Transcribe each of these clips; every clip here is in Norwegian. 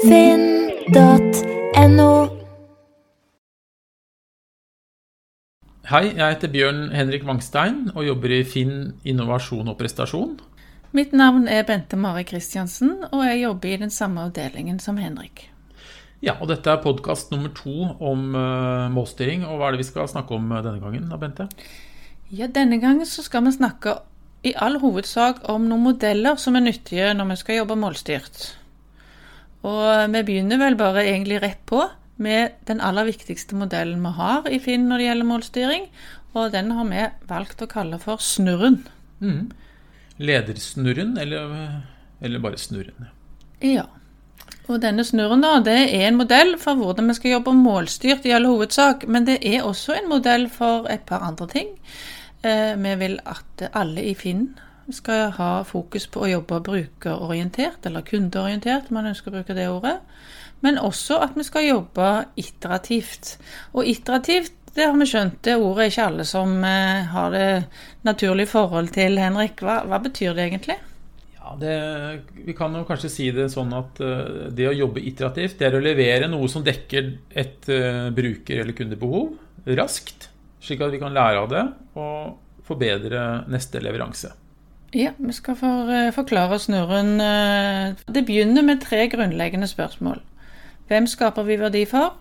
finn.no. Hei, jeg heter Bjørn Henrik Wangstein og jobber i Finn innovasjon og prestasjon. Mitt navn er Bente Mari Kristiansen, og jeg jobber i den samme avdelingen som Henrik. Ja, og dette er podkast nummer to om uh, målstyring. Og hva er det vi skal snakke om uh, denne gangen, da, Bente? Ja, Denne gangen så skal vi snakke i all hovedsak om noen modeller som er nyttige når vi skal jobbe målstyrt. Og vi begynner vel bare egentlig rett på med den aller viktigste modellen vi har i Finn når det gjelder målstyring, og den har vi valgt å kalle for snurren. Mm. Ledersnurren, eller, eller bare snurren? Ja. Og denne snurren da, det er en modell for hvordan vi skal jobbe målstyrt i all hovedsak, men det er også en modell for et par andre ting. Eh, vi vil at alle i Finn skal ha fokus på å jobbe brukerorientert, eller kundeorientert, om man ønsker å bruke det ordet. Men også at vi skal jobbe iterativt. Og iterativt, det har vi skjønt, det ordet er ikke alle som eh, har det naturlige forhold til, Henrik. Hva, hva betyr det egentlig? Ja, det, Vi kan jo kanskje si det sånn at uh, det å jobbe iterativt, det er å levere noe som dekker et uh, bruker- eller kundebehov raskt, slik at vi kan lære av det og forbedre neste leveranse. Ja, vi skal for, uh, forklare snurren. Det begynner med tre grunnleggende spørsmål. Hvem skaper vi verdi for?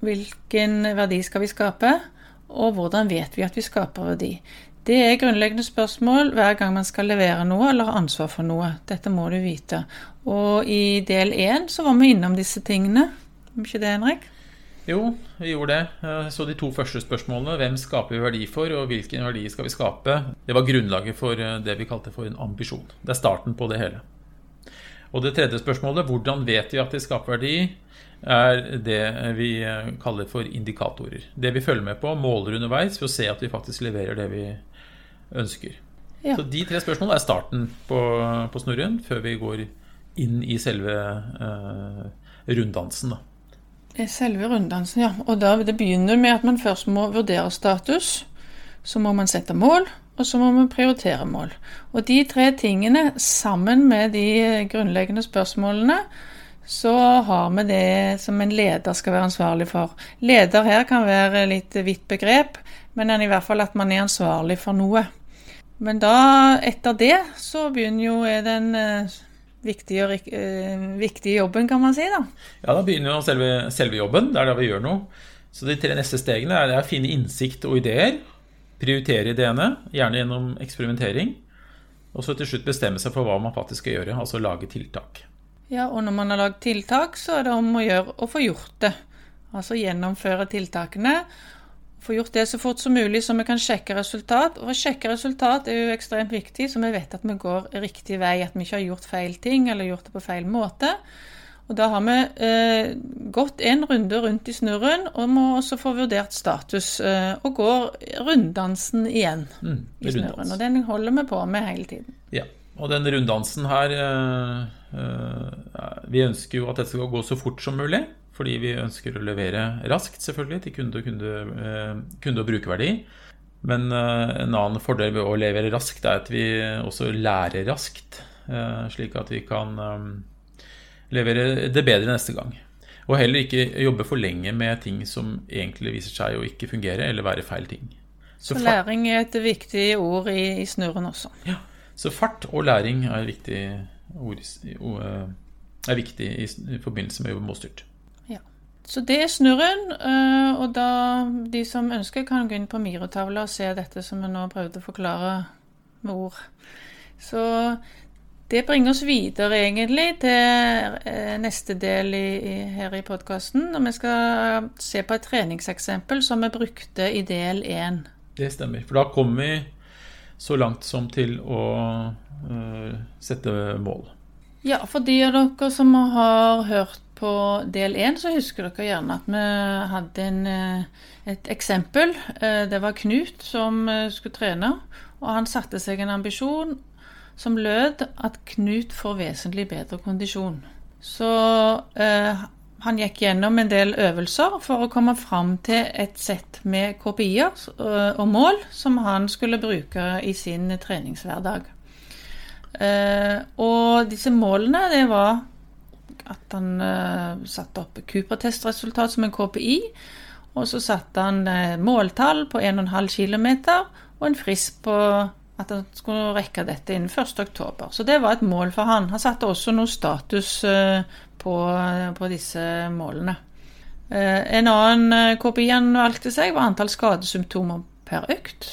Hvilken verdi skal vi skape? Og hvordan vet vi at vi skaper verdi? Det er grunnleggende spørsmål hver gang man skal levere noe eller ha ansvar for noe. Dette må du vite. Og i del én så var vi innom disse tingene. Var ikke det, Henrik? Jo, vi gjorde det. Så de to første spørsmålene, hvem skaper vi verdi for, og hvilken verdi skal vi skape, det var grunnlaget for eh, det vi kalte for en ambisjon. Det er starten på det hele. Og det tredje spørsmålet, hvordan vet vi at vi skaper verdi? er det vi kaller for indikatorer. Det vi følger med på, måler underveis for å se at vi faktisk leverer det vi ønsker. Ja. Så de tre spørsmålene er starten på, på, snurren, før vi går inn i selve eh, runddansen. Da. Selve runddansen, ja. Og da, det begynner med at man først må vurdere status. Så må man sette mål, og så må man prioritere mål. Og de tre tingene, sammen med de grunnleggende spørsmålene, så har vi det som en leder skal være ansvarlig for. Leder her kan være litt vidt begrep, men i hvert fall at man er ansvarlig for noe. Men da, etter det, så begynner jo den uh, viktige, uh, viktige, jobben, kan man si. da. Ja, da begynner jo selve, selve jobben. Det er da vi gjør noe. Så de tre neste stegene er å finne innsikt og ideer. Prioritere ideene, gjerne gjennom eksperimentering. Og så til slutt bestemme seg for hva man faktisk skal gjøre, altså lage tiltak. Ja, og når man har lagd tiltak, så er det om å gjøre å få gjort det. Altså gjennomføre tiltakene. Få gjort det så fort som mulig, så vi kan sjekke resultat. Og å sjekke resultat er jo ekstremt viktig, så vi vet at vi går riktig vei. At vi ikke har gjort feil ting eller gjort det på feil måte. Og Da har vi eh, gått en runde rundt i snurren og må også få vurdert status. Eh, og går runddansen igjen mm, i snurren. Og den holder vi på med hele tiden. Ja, og den runddansen her eh Eh, vi ønsker jo at dette skal gå så fort som mulig, fordi vi ønsker å levere raskt selvfølgelig til kunde- kunde, eh, kunde og brukerverdi. Men eh, en annen fordel ved å levere raskt er at vi også lærer raskt, slik at vi kan levere det bedre neste gang. Og heller ikke jobbe for lenge med ting som egentlig viser seg å ikke fungere, eller være feil ting. Så, så læring er et viktig ord i, i snurren også. Ja. Så fart og læring er viktig ord, er viktig i, i forbindelse med målstyrt. Så det er snurren, eh, og da de som ønsker, kan gå inn på Miro-tavla og se dette som vi nå prøvde å forklare med ord. Så det bringer oss videre egentlig til eh, neste del i, i, her i podkasten. Og vi skal se på et treningseksempel som vi brukte i del én. Det stemmer. For da kommer vi så langt som til å uh, sette mål. Ja, for de av dere som har hørt på del én, så husker dere gjerne at vi hadde en, eh, et eksempel. Eh, det var Knut som skulle trene, og han satte seg en ambisjon som lød at Knut får vesentlig bedre kondisjon. Så eh, han gikk gjennom en del øvelser for å komme fram til et sett med KPI-er og mål som han skulle bruke i sin treningshverdag. Og disse målene det var at han uh, satte opp Cooper-testresultat som en KPI. Og så satte han uh, måltall på 1,5 km og en frist på at han skulle rekke dette innen 1.10. Så det var et mål for han. Han satte også noe status uh, på, på, disse målene. en annen KPI han valgte seg, var antall skadesymptomer per økt.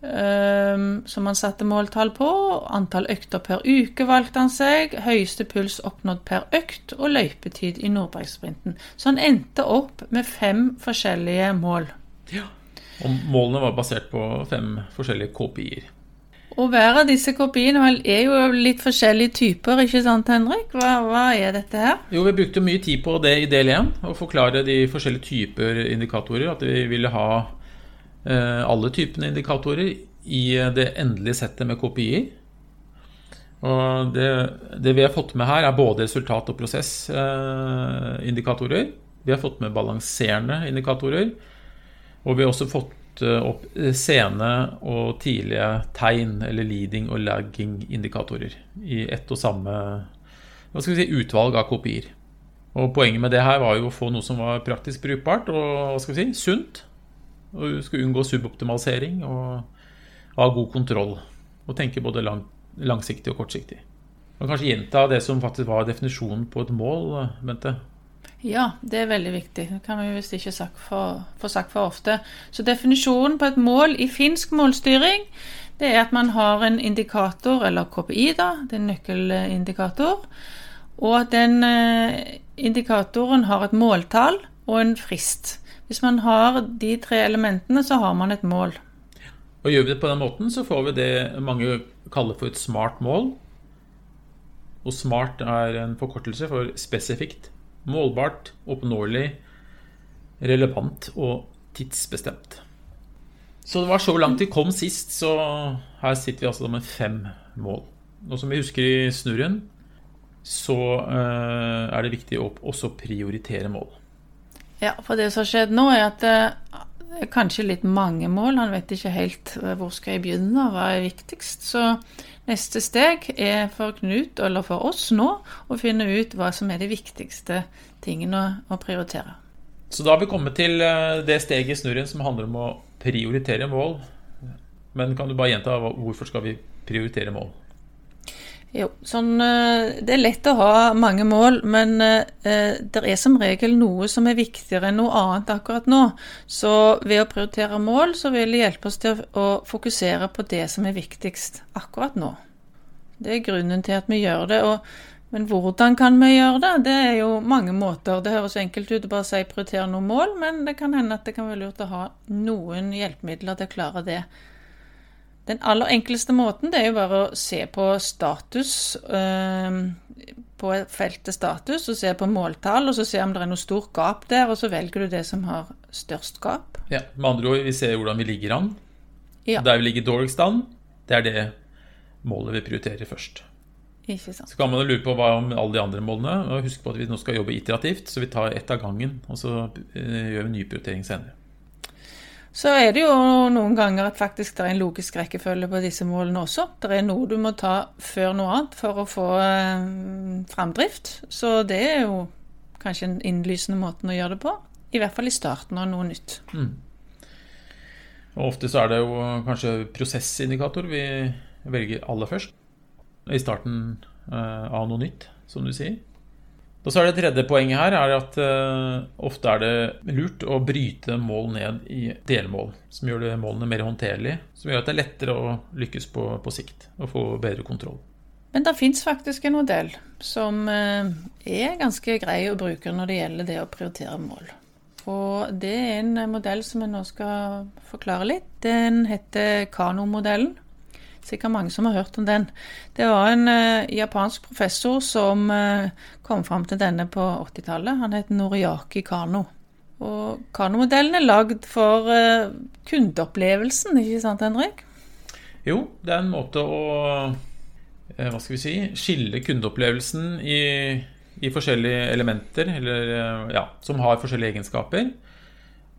Um, som han satte måltall på. Antall økter per uke valgte han seg. Høyeste puls oppnådd per økt, og løypetid i Nordbergsprinten. Så han endte opp med fem forskjellige mål. Ja. Og målene var basert på fem forskjellige KPI-er. Og hver av disse kopiene er jo litt forskjellige typer, ikke sant Henrik? Hva, hva, er dette her? Jo, Vi brukte mye tid på det i del 1, å forklare de forskjellige typer indikatorer. At vi ville ha alle typene indikatorer i det endelige settet med KPI-er. Og det, det, vi har fått med her, er både resultat- og prosessindikatorer. vi har fått med balanserende indikatorer. Og vi har også fått eh, opp sene og tidlige tegn, eller leading og lagging-indikatorer, i ett og samme si, utvalg av kopier. Og Poenget med det her var jo å få noe som var praktisk brukbart og si, sunt. Og skal unngå suboptimalisering og ha god kontroll. Og tenke både lang, langsiktig og kortsiktig. Og kanskje gjenta det som faktisk var definisjonen på et mål, Bente? Ja, det er veldig viktig. Det kan vi visst ikke få sagt for ofte. Så definisjonen på et mål i finsk målstyring, det er at man har en indikator, eller KPI, da, det er en nøkkelindikator, og at den eh, indikatoren har et måltall og en frist. Hvis man har de tre elementene, så har man et mål. Og Gjør vi det på den måten, så får vi det mange kaller for et smart mål. Og SMART er en forkortelse for spesifikt, målbart, oppnåelig, relevant og tidsbestemt. Så det var så langt vi kom sist, så her sitter vi altså med fem mål. Og som vi husker i snurren, så eh, er det viktig å også prioritere mål. Ja, for det som har skjedd nå, er at det er kanskje litt mange mål. Han vet ikke helt eh, hvor skal jeg begynne, hva er viktigst. Så neste steg er for Knut, eller for oss nå, å finne ut hva som er de viktigste tingene å prioritere. Så da har vi kommet til eh, det steget i snurren som handler om å prioritere mål. Men kan du bare gjenta hvorfor skal vi prioritere mål? Jo, sånn, eh, Det er lett å ha mange mål, men eh, det er som regel noe som er viktigere enn noe annet akkurat nå. Så ved å prioritere mål, så vil det hjelpe oss til å fokusere på det som er viktigst akkurat nå. Det er grunnen til at vi gjør det. Og, men hvordan kan vi gjøre det? Det er jo mange måter. Det høres enkelt ut å bare si prioritere noen mål, men det kan hende at det kan være lurt å ha noen hjelpemidler til å klare det den aller enkleste måten det er jo bare å se på status på feltet status, og se på måltall, og så se om det er noe stort gap der, og så velger du det som har størst gap. Ja, Med andre ord, vi ser hvordan vi ligger an. Ja. Der vi ligger dårligst an, det er det målet vi prioriterer først. Så kan man lure på hva om alle de andre målene. og Husk på at vi nå skal jobbe iterativt, så vi tar ett av gangen, og så eh, gjør vi ny prioritering senere. Så er det jo noen ganger at faktisk det er en logisk rekkefølge på disse målene også. Det er noe du må ta før noe annet for å få eh, framdrift. Så det er jo kanskje en innlysende måten å gjøre det på. I hvert fall i starten av noe nytt. Mm. Og Ofte så er det jo kanskje prosessindikator vi velger aller først. I starten eh, av noe nytt, som du sier. Og så er Det tredje poenget her er at uh, ofte er det lurt å bryte mål ned i delmål, som gjør målene mer håndterlige. Som gjør at det er lettere å lykkes på, på sikt og få bedre kontroll. Men det fins faktisk en modell som uh, er ganske grei å bruke når det gjelder det å prioritere mål. Og det er en modell som jeg nå skal forklare litt. Den heter Kano-modellen. Sikkert mange som har hørt om den. Det var en uh, japansk professor som uh, kom fram til denne på 80-tallet. Han het Noriaki Kano. Og Kano-modellen er lagd for uh, kundeopplevelsen, ikke sant Henrik? Jo, det er en måte å hva skal vi si skille kundeopplevelsen i, i forskjellige elementer, eller, ja, som har forskjellige egenskaper.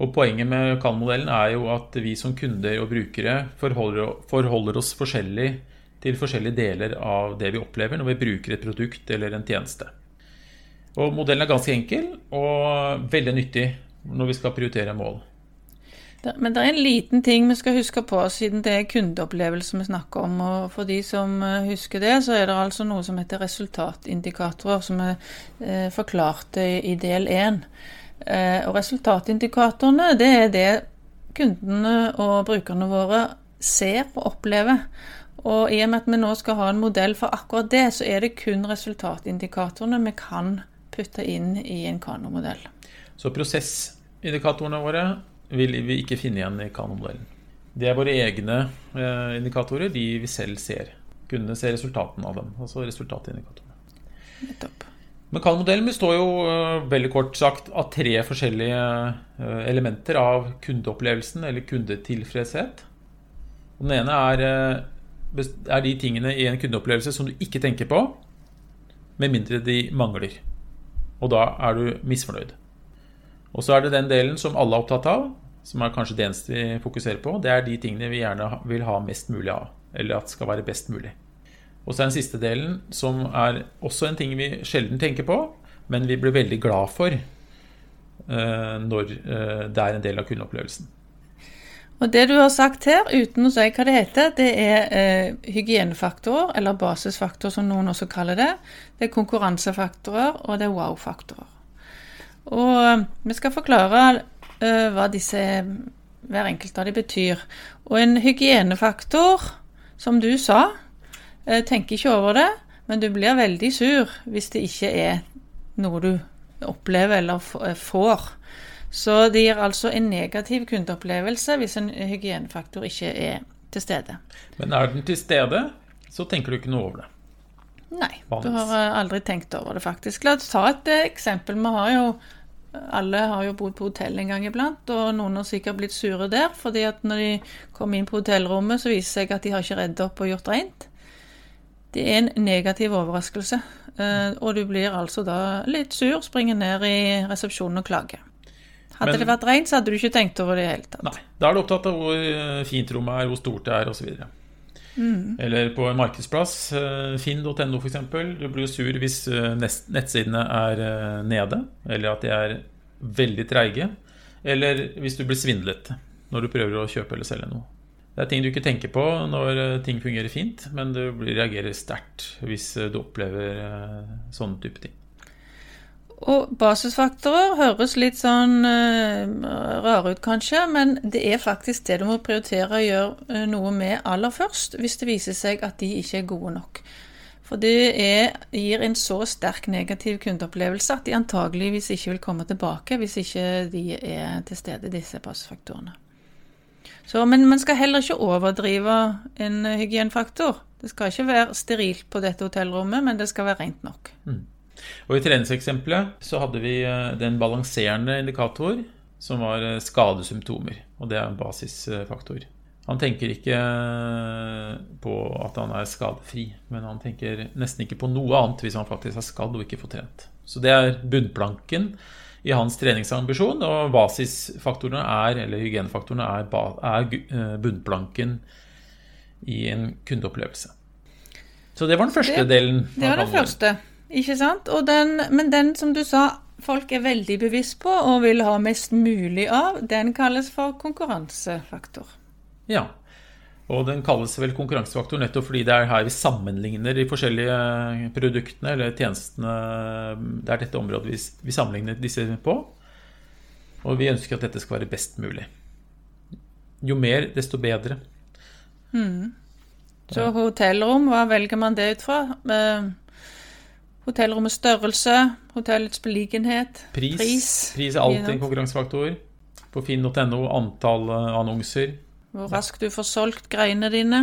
Og Poenget med Kan-modellen er jo at vi som kunder og brukere forholder, forholder, oss forskjellig til forskjellige deler av det vi opplever når vi bruker et produkt eller en tjeneste. Og modellen er ganske enkel og veldig nyttig når vi skal prioritere mål. Men det er en liten ting vi skal huske på, siden det er kundeopplevelse vi snakker om. Og for de som eh, husker det, så er det altså noe som heter resultatindikatorer, som er eh, forklart i del 1. Eh, og resultatindikatorene, det er det kundene og brukerne våre ser og opplever. Og i og med at vi nå skal ha en modell for akkurat det, så er det kun resultatindikatorene vi kan putte inn i en kanomodell. Så prosessindikatorene våre vil vi ikke finne igjen i kanomodellen. Det er våre egne eh, indikatorer, de vi selv ser. Kundene ser resultatene av dem, altså resultatindikatorene. Nettopp. Men kanomodellen består jo eh, veldig kort sagt av tre forskjellige eh, elementer av kundeopplevelsen eller kundetilfredshet. Den ene er, eh, er de tingene i en kundeopplevelse som du ikke tenker på, med mindre de mangler. Og da er du misfornøyd. Og så er det den delen som alle er opptatt av, som er kanskje det eneste vi fokuserer på. Det er de tingene vi gjerne vil ha mest mulig av, eller at skal være best mulig. Og så er den siste delen, som er også en ting vi sjelden tenker på, men vi blir veldig glad for uh, når uh, det er en del av kundeopplevelsen. Og Det du har sagt her, uten å si hva det heter, det er eh, hygienefaktorer, eller basisfaktorer som noen også kaller det. Det er konkurransefaktorer, og det er wow-faktorer. Og vi skal forklare uh, hva disse hver enkelt av de betyr. Og en hygienefaktor, som du sa, uh, tenker ikke over det, men du blir veldig sur hvis det ikke er noe du opplever eller får. Så det gir altså en negativ kundeopplevelse hvis en hygienefaktor ikke er til stede. Men er den til stede, så tenker du ikke noe over det? Nei, du har aldri tenkt over det, faktisk. La oss ta et eksempel. Vi har jo alle har jo bodd på hotell en gang iblant, og noen har sikkert blitt sure der. fordi at når de kommer inn på hotellrommet, så viser det seg at de har ikke redd opp og gjort rent. Det er en negativ overraskelse, eh, og du blir altså da litt sur, springer ned i resepsjonen og klager. Hadde Men, det vært rent, så hadde du ikke tenkt over det i hele tatt. Nei, Da er du opptatt av hvor eh, fint rommet er, hvor stort det er osv. Mm. Eller på en markedsplass, eh, finn.no f.eks. Du blir sur hvis nettsidene er nede, eller at de er veldig treige. Eller hvis du blir svindlet når du prøver å kjøpe eller selge noe. Det er ting du ikke tenker på når eh, ting fungerer fint, men du reagerer sterkt hvis eh, du opplever eh, sånne type ting. Og basisfaktorer høres litt sånn rare ut, kanskje, men det er faktisk det du må prioritere å gjøre noe med aller først, hvis det viser seg at de ikke er gode nok. For det er, gir en så sterk negativ kundeopplevelse at de antageligvis ikke vil komme tilbake hvis ikke de er til stede, disse passfaktorene. Så, men man skal heller ikke overdrive en hygienfaktor. Det skal ikke være sterilt på dette hotellrommet, men det skal være rent nok. Mm. Og I treningseksempelet så hadde vi eh, den balanserende indikator, som var eh, skadesymptomer. Og det er en basisfaktor. Han tenker ikke på at han er skadefri, men han tenker nesten ikke på noe annet hvis han faktisk er skadd og ikke får trent. Så det er bunnplanken i hans treningsambisjon, og basisfaktorene er, eller hygienefaktorene er, er eh, bunnplanken i en kundeopplevelse. Så det var den første det, delen. Det var den første, ikke sant? Den, men den som du sa folk er veldig bevisst på og vil ha mest mulig av, den kalles for konkurransefaktor. Ja. Og den kalles vel konkurransefaktor nettopp fordi det er her vi sammenligner de forskjellige produktene eller tjenestene. Det er dette området vi, vi sammenligner disse på. Og vi ønsker at dette skal være best mulig. Jo mer, desto bedre. Mm. Så hotellrom, hva velger man det ut fra? Eh, hotellrommets størrelse, hotellets beliggenhet, pris. Pris, pris er alltid en konkurransefaktor. På finn.no antall annonser. Hvor raskt du får solgt greiene dine.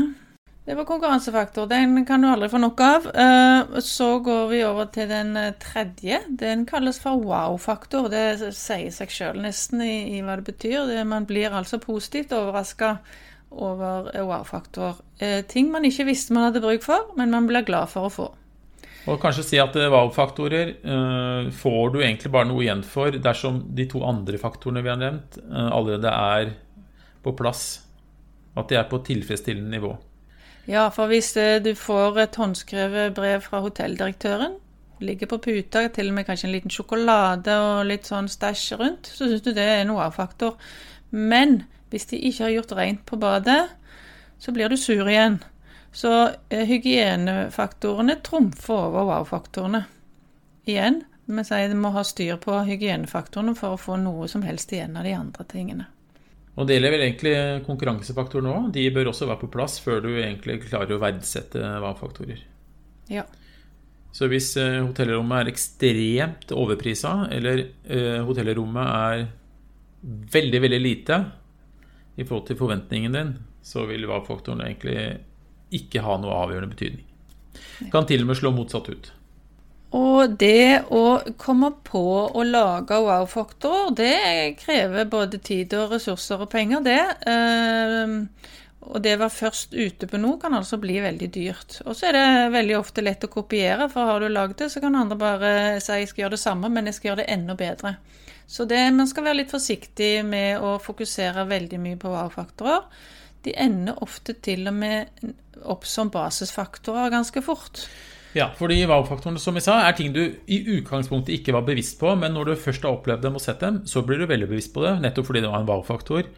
Det var konkurransefaktor. Den kan du aldri få nok av. Eh, så går vi over til den eh, tredje. Den kalles for wow-faktor. Det sier seg sjøl nesten i, i, hva det betyr. Man blir altså positivt overraska over eh, wow-faktor. Ting man ikke visste man hadde bruk for, men man blir glad for å få. Og kanskje si at wow-faktorer får du egentlig bare noe igjen for dersom de to andre faktorene vi har nevnt, allerede er på plass at de er på tilfredsstillende nivå. Ja, for hvis eh, du får et håndskrevet brev fra hotelldirektøren, ligger på puta, til og med kanskje en liten sjokolade og litt sånn stæsj rundt, så syns du det er en wow-faktor. Men hvis de ikke har gjort rent på badet, så blir du sur igjen. Så eh, hygienefaktorene trumfer over wow-faktorene. Igjen, vi sier vi må ha styr på hygienefaktorene for å få noe som helst igjen av de andre tingene. Og det gjelder vel egentlig konkurransefaktorer nå. De bør også være på plass før du egentlig klarer å verdsette hva-faktorer. Ja. Så hvis eh, hotellrommet er ekstremt overprisa, eller eh, hotellrommet er veldig, veldig lite i forhold til forventningen din, så vil hva-faktoren egentlig ikke ha noe avgjørende betydning. Kan til og med slå motsatt ut. Og det å komme på å lage wow-faktorer, det krever både tid og ressurser og penger, det. Ehm, og det å være først ute på noe kan altså bli veldig dyrt. Og så er det veldig ofte lett å kopiere, for har du lagd det, så kan andre bare si jeg skal gjøre det samme, men jeg skal gjøre det enda bedre. Så det, man skal være litt forsiktig med å fokusere veldig mye på wow-faktorer. De ender ofte til og med opp som basisfaktorer ganske fort. Ja, fordi wow-faktorene som vi sa, er ting du i utgangspunktet ikke var bevisst på, men når du først har opplevd dem og sett dem, så blir du veldig bevisst på det, nettopp fordi det var en wow-faktor.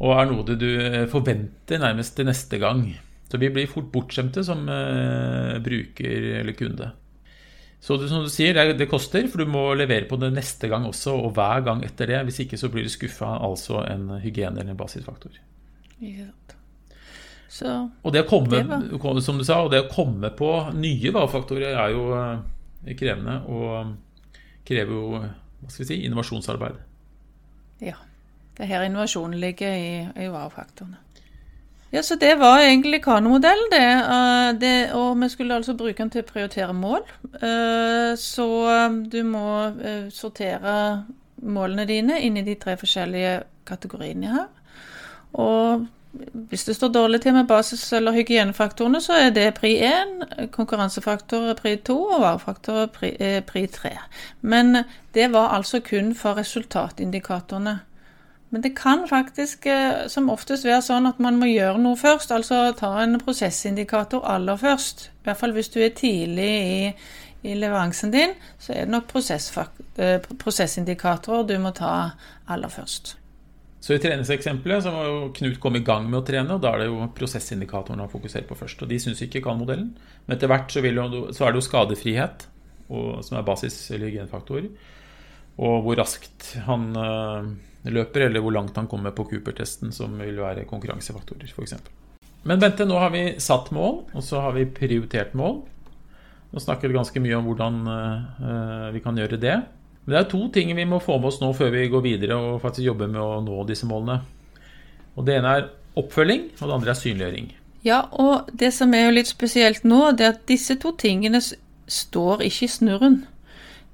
Og er noe du forventer nærmest til neste gang. Så vi blir fort bortskjemte som uh, bruker eller kunde. Så det, som du sier, det, det, koster, for du må levere på det neste gang også, og hver gang etter det. Hvis ikke så blir du skuffa, altså en hygiene eller en basisfaktor. Ja. Så, og det å komme, det som du sa, og det å komme på nye wow-faktorer er jo eh, krevende og krever jo hva skal vi si, innovasjonsarbeid. Ja. Det er her innovasjonen ligger i, i wow-faktorene. Ja, så Det var egentlig Kano-modellen, det. Eh, det. Og vi skulle altså bruke den til å prioritere mål. Eh, så du må sortere målene dine inn i de tre forskjellige kategoriene her. Og hvis det står dårlig til med basis- eller hygienefaktorene, så er det pri 1, konkurransefaktor pri 2 og varefaktor pri, eh, pri 3. Men det var altså kun for resultatindikatorene. Men det kan faktisk eh, som oftest være sånn at man må gjøre noe først, altså ta en prosessindikator aller først. I hvert fall hvis du er tidlig i, i leveransen din, så er det nok eh, prosessindikatorer du må ta aller først. Så i treningseksempelet så må jo Knut komme i gang med å trene, og da er det jo prosessindikatoren han fokuserer på først. Og de syns ikke kan-modellen. Men etter hvert så, jo, så, er det jo skadefrihet, og, som er basis- eller hygienefaktor, og hvor raskt han øh, løper, eller hvor langt han kommer på Cooper-testen, som vil være konkurransefaktorer, f.eks. Men Bente, nå har vi satt mål, og så har vi prioritert mål. Nå snakker vi ganske mye om hvordan øh, vi kan gjøre det. Men det er to ting vi må få med oss nå før vi går videre og faktisk jobber med å nå disse målene. Og Det ene er oppfølging, og det andre er synliggjøring. Ja, og det som er jo litt spesielt nå, det er at disse to tingene står ikke i snurren.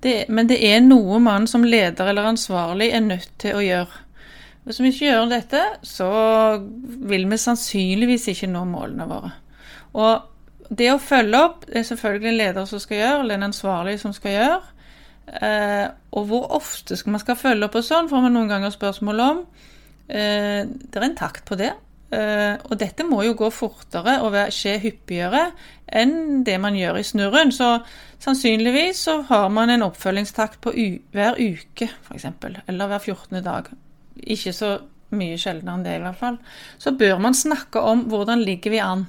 Det, men det er noe man som leder eller ansvarlig er nødt til å gjøre. Hvis vi ikke gjør dette, så vil vi sannsynligvis ikke nå målene våre. Og det å følge opp det er selvfølgelig en leder som skal gjøre, eller en ansvarlig som skal gjøre. Eh, og hvor ofte skal man skal følge opp og sånn, får man noen ganger spørsmål om. Eh, det er en takt på det. Eh, og dette må jo gå fortere og skje hyppigere enn det man gjør i snurren. Så sannsynligvis så har man en oppfølgingstakt på hver uke, f.eks. Eller hver 14. dag. Ikke så mye sjeldnere enn det, i hvert fall. Så bør man snakke om hvordan ligger vi an.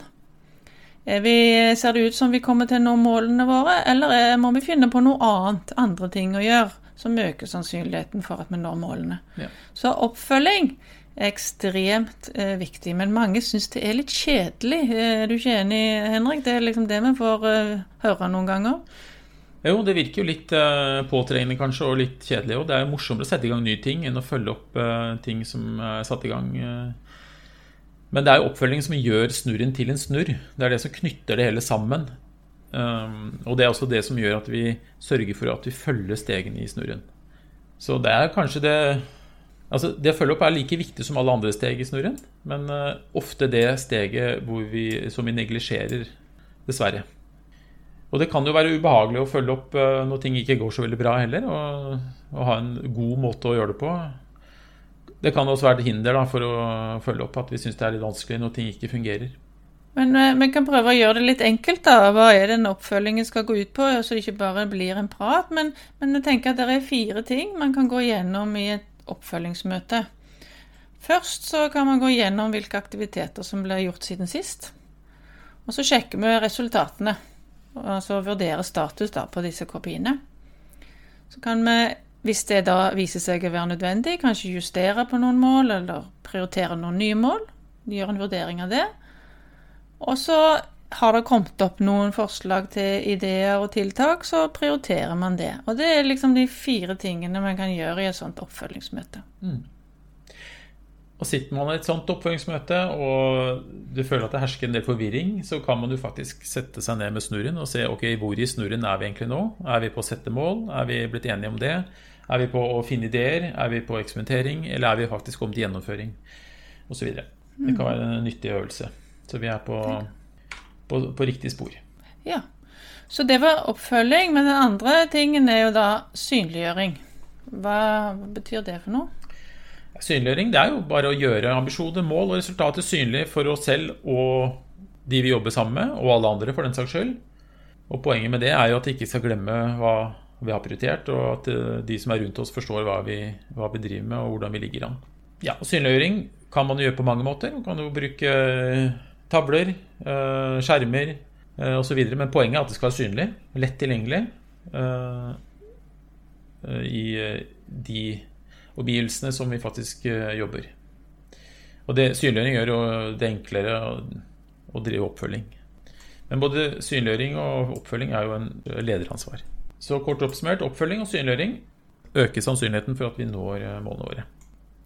Vi, ser det ut som vi kommer til å nå målene våre, eller må vi finne på noe annet, andre ting å gjøre, som øker sannsynligheten for at vi når målene? Ja. Så oppfølging er ekstremt eh, viktig, men mange syns det er litt kjedelig. Er du ikke enig, Henrik? Det er liksom det vi får eh, høre noen ganger. Jo, det virker jo litt eh, påtrengende kanskje, og litt kjedelig. Og det er jo morsommere å sette i gang nye ting enn å følge opp ting som er satt i gang. Men det er jo oppfølging som gjør snurren til en snurr. Det er det som knytter det hele sammen. Um, og det er også det som gjør at vi sørger for at vi følger stegene i snurren. Så det er kanskje det Altså, det å følge opp er like viktig som alle andre steg i snurren, men uh, ofte det steget vi, som vi neglisjerer, dessverre. Og det kan jo være ubehagelig å følge opp uh, når ting ikke går så veldig bra heller, og, og ha en god måte å gjøre det på. Det kan også være et hinder da, for å følge opp at vi syns det er litt vanskelig når ting ikke fungerer. Men eh, vi kan prøve å gjøre det litt enkelt. da. Hva er den oppfølgingen skal gå ut på? Så det ikke bare blir en prat. Men, men jeg tenker at det er fire ting man kan gå gjennom i et oppfølgingsmøte. Først så kan man gå gjennom hvilke aktiviteter som ble gjort siden sist. Og så sjekker vi resultatene. Altså vurdere status da på disse kopiene. Så kan vi, hvis det da viser seg å være nødvendig, kanskje justere på noen mål, eller prioritere noen nye mål. Gjøre en vurdering av det. Og så har det kommet opp noen forslag til ideer og tiltak, så prioriterer man det. Og det er liksom de fire tingene man kan gjøre i et sånt oppfølgingsmøte. Mm. Og Sitter man i et sånt oppfølgingsmøte og du føler at det hersker en del forvirring, så kan man jo faktisk sette seg ned med snurren og se ok, hvor i snurren er vi egentlig nå. Er vi på å sette mål? Er vi blitt enige om det? Er vi på å finne ideer? Er vi på eksperimentering? Eller er vi faktisk kommet til gjennomføring? Osv. Det kan være en nyttig øvelse. Så vi er på, på, på, riktig spor. Ja. Så det var oppfølging. Men den andre tingen er jo da synliggjøring. Hva betyr det for noe? Synliggjøring det er jo bare å gjøre ambisjoner, mål og resultater synlig for oss selv og de vi jobber sammen med, og alle andre for den saks skyld. Og Poenget med det er jo at de ikke skal glemme hva vi har prioritert, og at eh, de som er rundt oss, forstår hva vi, hva vi driver med og hvordan vi ligger an. Ja, Synliggjøring kan man gjøre på mange måter. Man kan jo bruke tavler, eh, skjermer eh, osv. Men poenget er at det skal være synlig, lett tilgjengelig eh, i de omgivelsene som vi faktisk jobber. Og det, Synliggjøring gjør jo det enklere å, drive oppfølging. Men både synliggjøring og oppfølging er jo en lederansvar. Så kort oppsummert, oppfølging og synliggjøring øker sannsynligheten for at vi når målene våre.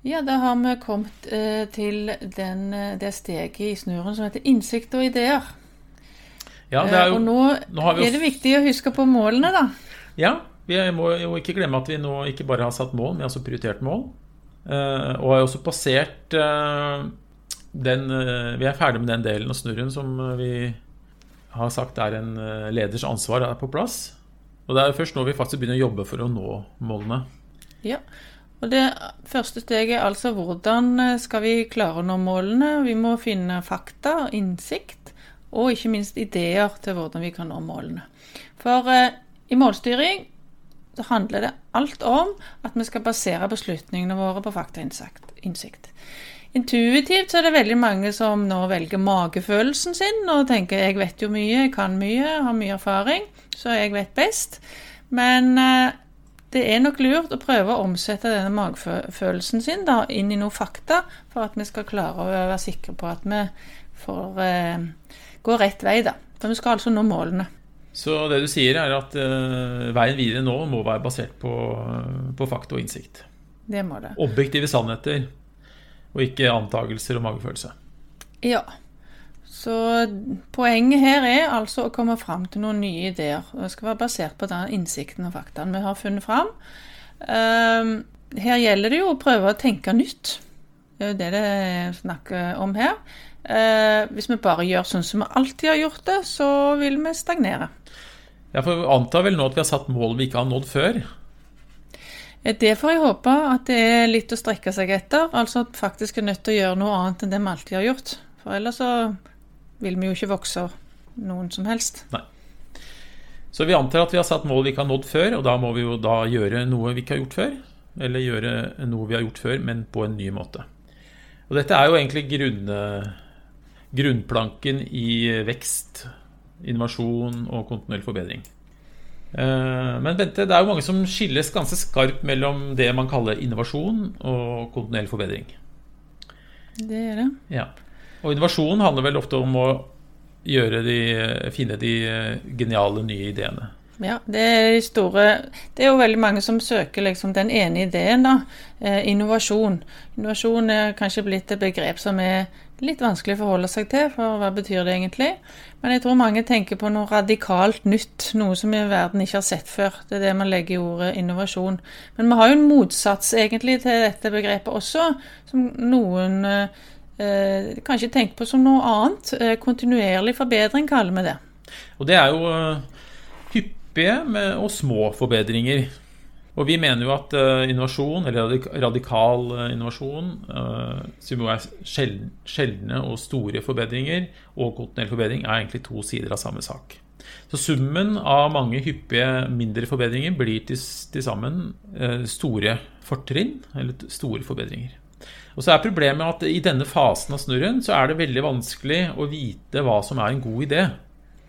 Ja, da har vi kommet eh, til den, eh, det steget i snurren som heter innsikt og ideer. Ja, det jo, eh, og nå, nå også... er det viktig å huske på målene, da. Ja, vi må jo ikke glemme at vi nå ikke bare har satt mål, men også prioritert mål. Eh, og har også passert eh, den eh, Vi er ferdig med den delen av snurren som vi har sagt er en leders ansvar er på plass. Og det er jo først nå vi faktisk begynner å jobbe for å nå målene. Ja, og Det første steget er altså hvordan eh, skal vi klare å nå målene. Vi må finne fakta, innsikt og ikke minst ideer til hvordan vi kan nå målene. For eh, i målstyring så handler det alt om at vi skal basere beslutningene våre på faktainnsikt. Intuitivt så er det veldig mange som nå velger magefølelsen sin og tenker jeg vet jo mye, jeg kan mye, har mye erfaring, så jeg vet best. Men eh, det er nok lurt å prøve å omsette denne magefølelsen sin da, inn i noe fakta, for at vi skal klare å være sikre på at vi får eh, gå rett vei. da. For vi skal altså nå målene. Så det du sier, er at eh, veien videre nå må være basert på, på, fakta og innsikt? Det må det. Objektive sannheter, og ikke antagelser og magefølelse? Ja. Så poenget her er altså å komme fram til noen nye ideer. og Det skal være basert på den innsikten og faktaen vi har funnet fram. Ehm, her gjelder det jo å prøve å tenke nytt. Det er jo det det snakker om her. Ehm, hvis vi bare gjør sånn som vi alltid har gjort det, så vil vi stagnere. Ja, for Vi antar vel nå at vi har satt mål vi ikke har nådd før? Det får jeg håpe at det er litt å strekke seg etter. Altså at faktisk er nødt til å gjøre noe annet enn det vi alltid har gjort. For ellers så vil vi jo ikke vokse noen som helst. Nei. Så vi antar at vi har satt mål vi ikke har nådd før, og da må vi jo da gjøre noe vi ikke har gjort før. Eller gjøre noe vi har gjort før, men på en ny måte. Og dette er jo egentlig grunn, grunnplanken i vekst, innovasjon og kontinuerlig forbedring. Eh, men Bente, det er jo mange som skilles ganske skarpt mellom det man kaller innovasjon og kontinuerlig forbedring. Det gjør det. Ja. Og innovasjon handler vel ofte om å de, finne de geniale nye ideene. Ja, det er store Det er jo veldig mange som søker liksom den ene ideen, da. Eh, innovasjon. Innovasjon er kanskje blitt et begrep som er litt vanskelig å forholde seg til, for hva betyr det egentlig? Men jeg tror mange tenker på noe radikalt nytt, noe som i verden ikke har sett før. Det er det man legger i ordet innovasjon. Men vi har jo en motsats egentlig til dette begrepet også, som noen eh, eh, kanskje tenker på som noe annet. Eh, kontinuerlig forbedring kaller vi det. Og det er jo uh, hyppige og små forbedringer. Og vi mener jo at uh, innovasjon, eller radikal uh, innovasjon, uh, som jo er sjeldne og store forbedringer, og kontinuerlig forbedring, er egentlig to sider av samme sak. Så summen av mange hyppige mindre forbedringer blir til, til sammen store fortrinn, eller store forbedringer. Og så er problemet at i denne fasen av snurren så er det veldig vanskelig å vite hva som er en god idé.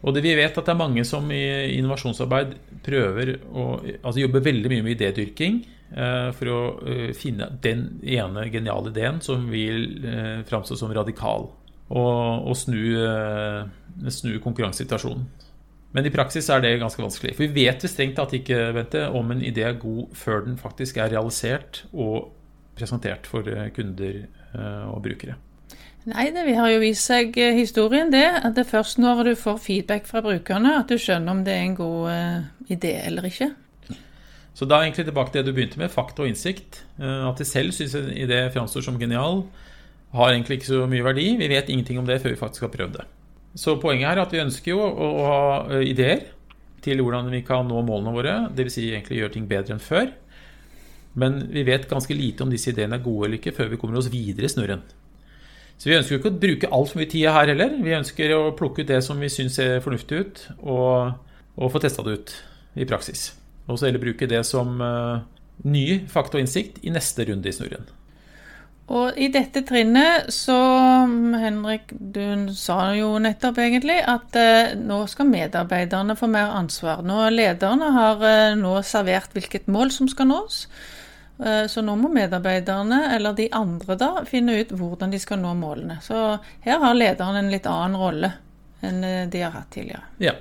Og det, vi vet at det er mange som i innovasjonsarbeid prøver å altså jobber veldig mye med idédyrking eh, for å eh, finne den ene geniale ideen som vil eh, framstå som radikal, og, og snu, eh, snu konkurransesituasjonen. Men i praksis er det ganske vanskelig. For vi vet strengt tatt ikke Bente, om en idé er god før den faktisk er realisert og presentert for eh, kunder eh, og brukere. Nei, det har jo vist seg eh, historien det, at det er først når du får feedback fra brukerne at du skjønner om det er en god uh, idé eller ikke. Så da er egentlig tilbake til det du begynte med, fakta og innsikt. Uh, at de selv syns en idé framstår som genial, har egentlig ikke så mye verdi. Vi vet ingenting om det før vi faktisk har prøvd det. Så poenget er at vi ønsker jo å ha ideer til hvordan vi kan nå målene våre, dvs. Si egentlig gjøre ting bedre enn før. Men vi vet ganske lite om disse ideene er gode eller ikke før vi kommer oss videre i snurren. Så vi ønsker jo ikke å bruke altfor mye tid her heller. Vi ønsker å plukke ut det som vi syns ser fornuftig ut, og, og få testa det ut i praksis. Og så heller bruke det som uh, ny fakta og innsikt i neste runde i snurren. Og i dette trinnet så, Henrik, du sa jo nettopp egentlig at eh, nå skal medarbeiderne få mer ansvar. Nå Lederne har eh, nå servert hvilket mål som skal nås. Eh, så nå må medarbeiderne, eller de andre da, finne ut hvordan de skal nå målene. Så her har lederen en litt annen rolle enn eh, de har hatt tidligere. Ja,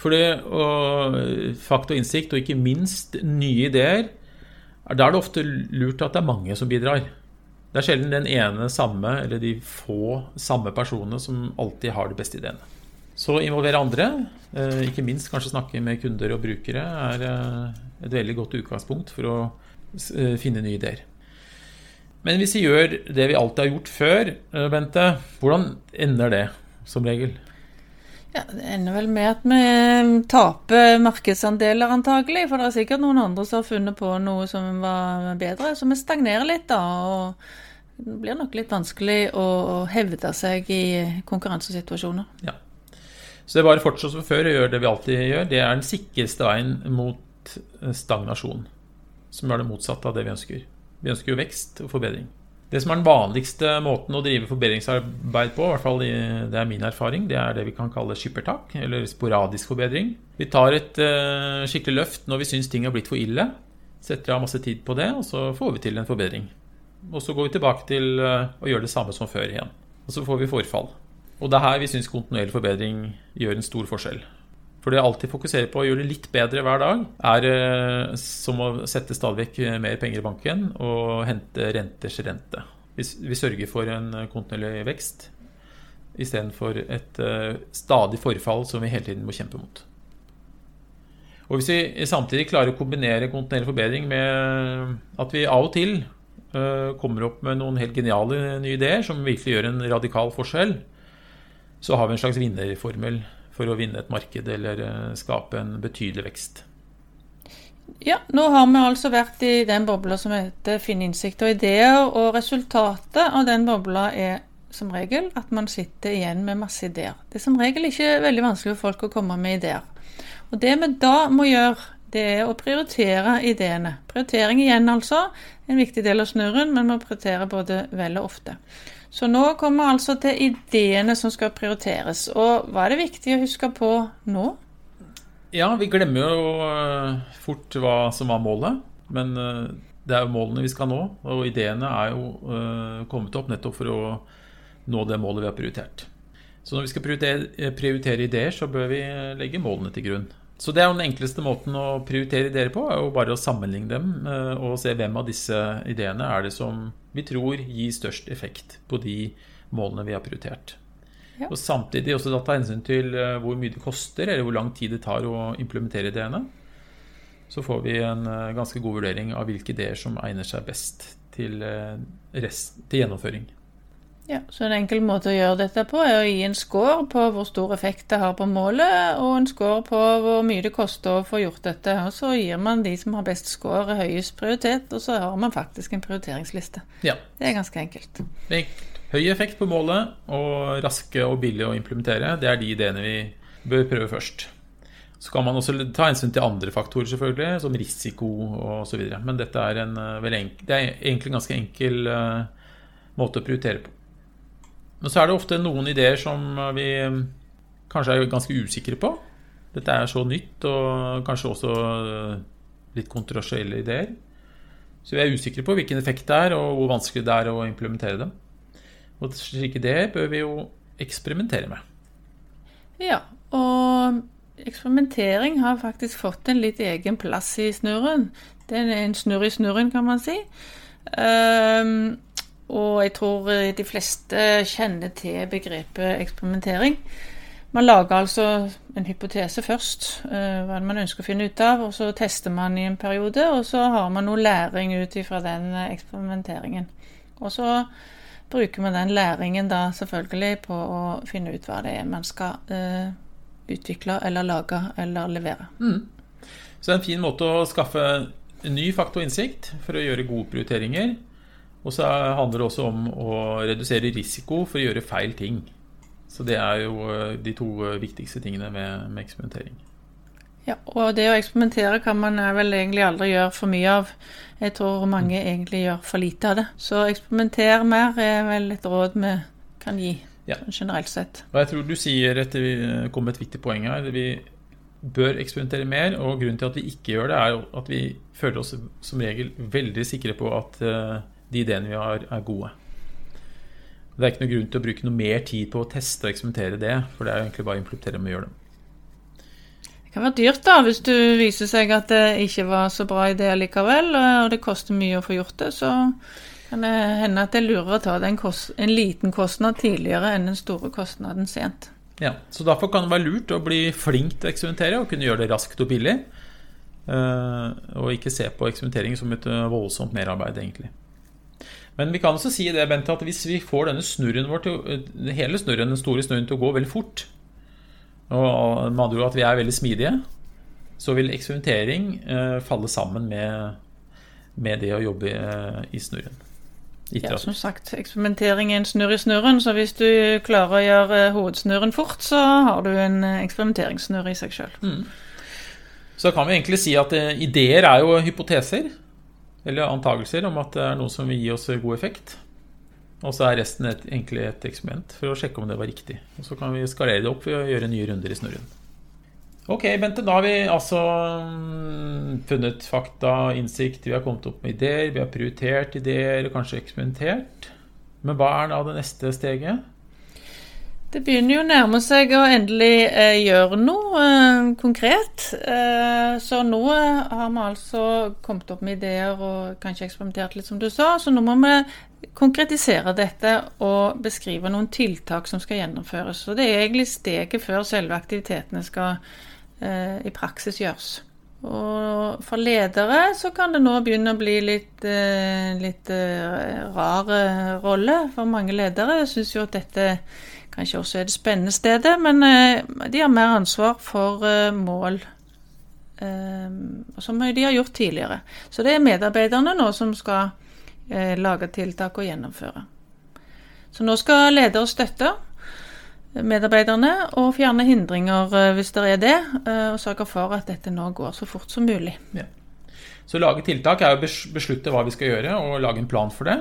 for det fakt og innsikt, og ikke minst nye ideer, da er det ofte lurt at det er mange som bidrar. Det er sjelden den ene samme, eller de få samme personene som alltid har de beste ideene. Så involvere andre, eh, ikke minst kanskje snakke med kunder og brukere, er et veldig godt utgangspunkt for å finne nye ideer. Men hvis vi gjør det vi alltid har gjort før, eh, Bente, hvordan ender det som regel? Ja, Det ender vel med at vi eh, taper markedsandeler, antagelig. For det er sikkert noen andre som har funnet på noe som var bedre. Så vi stagnerer litt, da. Og det blir nok litt vanskelig å hevde seg i konkurransesituasjoner. Ja. Så det er bare å fortsette som før og gjøre det vi alltid gjør. Det er den sikreste veien mot stagnasjon som er det motsatte av det vi ønsker. Vi ønsker jo vekst og forbedring. Det som er den vanligste måten å drive forbedringsarbeid på, i hvert fall det er min erfaring, det er det vi kan kalle skippertak, eller sporadisk forbedring. Vi tar et uh, skikkelig løft når vi syns ting har blitt for ille. Setter av masse tid på det, og så får vi til en forbedring. Og så går vi tilbake til uh, å gjøre det samme som før igjen. Og så får vi forfall. Og det er her vi syns kontinuerlig forbedring gjør en stor forskjell. For det jeg alltid fokuserer på å gjøre det litt bedre hver dag, er eh, som å sette stadig vekk mer penger i banken og hente renters rente. Vi, sørger for en kontinuerlig vekst istedenfor et stadig forfall som vi hele tiden må kjempe mot. Og Hvis vi samtidig klarer å kombinere kontinuerlig forbedring med at vi av og til kommer opp med noen helt geniale nye ideer som virkelig gjør en radikal forskjell, så har vi en slags vinnerformel for å vinne et marked eller eh, skape en betydelig vekst. Ja, nå har vi altså vært i den bobla som heter Finn innsikt og ideer, og resultatet av den bobla er som regel at man sitter igjen med masse ideer. Det er som regel ikke veldig vanskelig for folk å komme med ideer. Og det vi da må gjøre, det er å prioritere ideene. Prioritering igjen, altså. En viktig del av snurren, men må prioritere både vel og ofte. Så nå kommer vi altså til ideene som skal prioriteres. Og hva er det viktig å huske på nå? Ja, vi glemmer jo eh, fort hva som var målet. Men eh, det er jo målene vi skal nå, og ideene er jo eh, kommet opp nettopp for å nå det målet vi har prioritert. Så når vi skal prioritere, prioritere ideer, så bør vi legge målene til grunn. Så det er jo den enkleste måten å prioritere ideer på, er jo bare å sammenligne dem og se hvem av disse ideene er det som vi tror gir størst effekt på de målene vi har prioritert. Ja. Og samtidig også ta hensyn til eh, hvor mye det koster, eller hvor lang tid det tar å implementere ideene. Så får vi en eh, ganske god vurdering av hvilke ideer som egner seg best til, rest, til gjennomføring. Ja, så En enkel måte å gjøre dette på er å gi en score på hvor stor effekt det har på målet, og en score på hvor mye det koster å få gjort dette. Og Så gir man de som har best score, høyest prioritet, og så har man faktisk en prioriteringsliste. Ja. Det er ganske enkelt. Høy effekt på målet og raske og billige å implementere. Det er de ideene vi bør prøve først. Så kan man også ta hensyn til andre faktorer, selvfølgelig, som risiko osv. Men dette er en eh, enkel, det er egentlig en ganske enkel uh, måte å prioritere på. Men så er det ofte noen ideer som vi eh, kanskje er ganske usikre på. Dette er så nytt, og kanskje også litt kontroversielle ideer. Så vi er usikre på hvilken effekt det er, og hvor vanskelig det er å implementere dem. Og slike ideer bør vi jo eksperimentere med. Ja, og eksperimentering har faktisk fått en litt egen plass i snurren. Det er en snurr i snurren, kan man si. Um, og jeg tror de fleste kjenner til begrepet eksperimentering. Man lager altså en hypotese først, uh, hva man ønsker å finne ut av, og så tester man i en periode, og så har man noe læring ut ifra den eksperimenteringen. Og så bruker man den læringen da selvfølgelig på å finne ut hva det er man skal uh, utvikle eller lage eller levere. Mm. Så det er en fin måte å skaffe ny fakta og innsikt for å gjøre gode prioriteringer. Og så handler det også om å redusere risiko for å gjøre feil ting. Så det er jo eh, de to viktigste tingene med, med eksperimentering. Ja, og det å eksperimentere kan man vel egentlig aldri gjøre for mye av. Jeg tror mange egentlig gjør for lite av det. Så eksperimenter mer er vel et råd vi kan gi ja. generelt sett. Og jeg tror du sier at vi kom med et viktig poeng her. Vi bør eksperimentere mer, og grunnen til at vi ikke gjør det, er at vi føler oss som regel veldig sikre på at eh, de ideene vi har, er gode. Det er ikke noe grunn til å bruke noe mer tid på å teste og eksperimentere det, for det er egentlig bare å implementere med å gjøre det Det kan være dyrt da, hvis du viser seg at det ikke var så bra idé likevel, og det koster mye å få gjort det. Så kan det hende at det er lurere å ta en, en, liten kostnad tidligere enn den store kostnaden sent. Ja, så Derfor kan det være lurt å bli flink til å eksperimentere og kunne gjøre det raskt og billig. Eh, og ikke se på eksperimentering som et eh, voldsomt merarbeid, egentlig. Men vi kan også si det, Bente, at hvis vi får denne snurren vår til, eh, hele snurren, den store snurren til å gå veldig fort, og med andre ord at vi er veldig smidige, så vil eksperimentering eh, falle sammen med, med, det å jobbe eh, i snurren. Ja, som sagt, eksperimentering er en snurr i snurren, så hvis du klarer å gjøre eh, hovedsnurren fort, så har du en eh, eksperimenteringssnurr i seg sjøl. Mm. Så kan vi egentlig si at eh, ideer er jo hypoteser, eller antagelser om at det er noe som vil gi oss god effekt. Og så er resten et, egentlig et eksperiment for å sjekke om det var riktig. Og så kan vi skalere det opp ved å gjøre nye runder i snurren. Ok, Bente, da har vi altså mm, funnet fakta, innsikt, vi har kommet opp med ideer, vi har prioritert ideer, kanskje eksperimentert. Men hva er da det neste steget? Det begynner jo å nærme seg å endelig eh, gjøre noe eh, konkret. Eh, så nå har vi altså kommet opp med ideer og kanskje eksperimentert litt, som du sa. Så nå må vi konkretisere dette og beskrive noen tiltak som skal gjennomføres. Så det er egentlig steget før selve aktivitetene skal eh, i praksis gjøres. Og for ledere så kan det nå begynne å bli litt, eh, litt eh, rar rolle for mange ledere. Jeg syns jo at dette kanskje også er det spennende stedet, men eh, de har mer ansvar for eh, mål. Eh, som de har gjort tidligere. Så det er medarbeiderne nå som skal lage tiltak og gjennomføre. Så nå skal ledere støtte medarbeiderne og fjerne hindringer hvis det er det, og sørge for at dette nå går så fort som mulig. Ja. Så lage tiltak er å beslutte hva vi skal gjøre og lage en plan for det.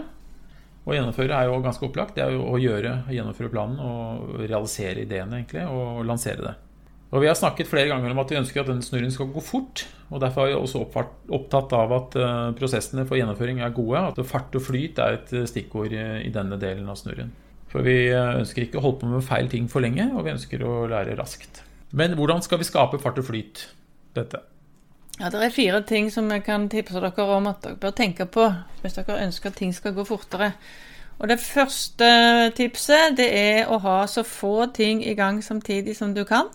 Å gjennomføre er jo ganske opplagt. Det er jo å gjøre, gjennomføre planen og realisere ideene, egentlig, og lansere det. Og Vi har snakket flere ganger om at vi ønsker at denne snurren skal gå fort. og Derfor er vi også opptatt av at eh, prosessene for gjennomføring er gode. At fart og flyt er et eh, stikkord i denne delen av snurren. For vi eh, ønsker ikke å holde på med feil ting for lenge, og vi ønsker å lære raskt. Men hvordan skal vi skape fart og flyt? Dette? Ja, Det er fire ting som jeg kan tipse dere om at dere bør tenke på hvis dere ønsker at ting skal gå fortere. Og Det første tipset det er å ha så få ting i gang samtidig som du kan.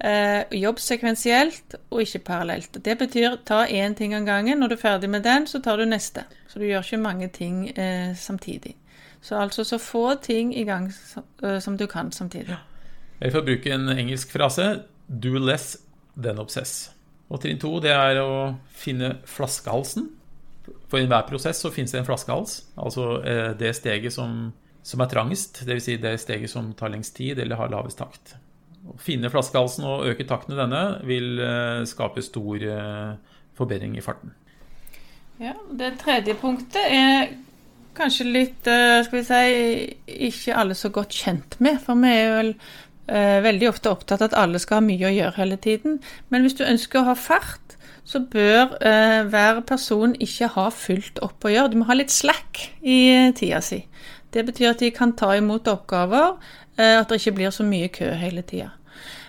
Eh, jobb sekvensielt og ikke parallelt. Det betyr ta én ting av gangen. Når du er ferdig med den, så tar du neste. Så du gjør ikke mange ting eh, samtidig. Så altså så få ting i gang som du kan samtidig. Eller for bruke en engelsk frase do less than obsess. Og trinn to det er å finne flaskehalsen. For i enhver prosess så finnes det en flaskehals. Altså det steget som, som er trangest, dvs. Si det steget som tar lengst tid eller har lavest takt. Å finne flaskehalsen og øke takten i denne vil skape stor forbedring i farten. Ja, Det tredje punktet er kanskje litt skal vi si, ikke alle så godt kjent med. For vi er vel eh, veldig ofte opptatt av at alle skal ha mye å gjøre hele tiden. Men hvis du ønsker å ha fart, så bør eh, hver person ikke ha fullt opp å gjøre. Du må ha litt slack i eh, tida si. Det betyr at de kan ta imot oppgaver, eh, at det ikke blir så mye kø hele tida.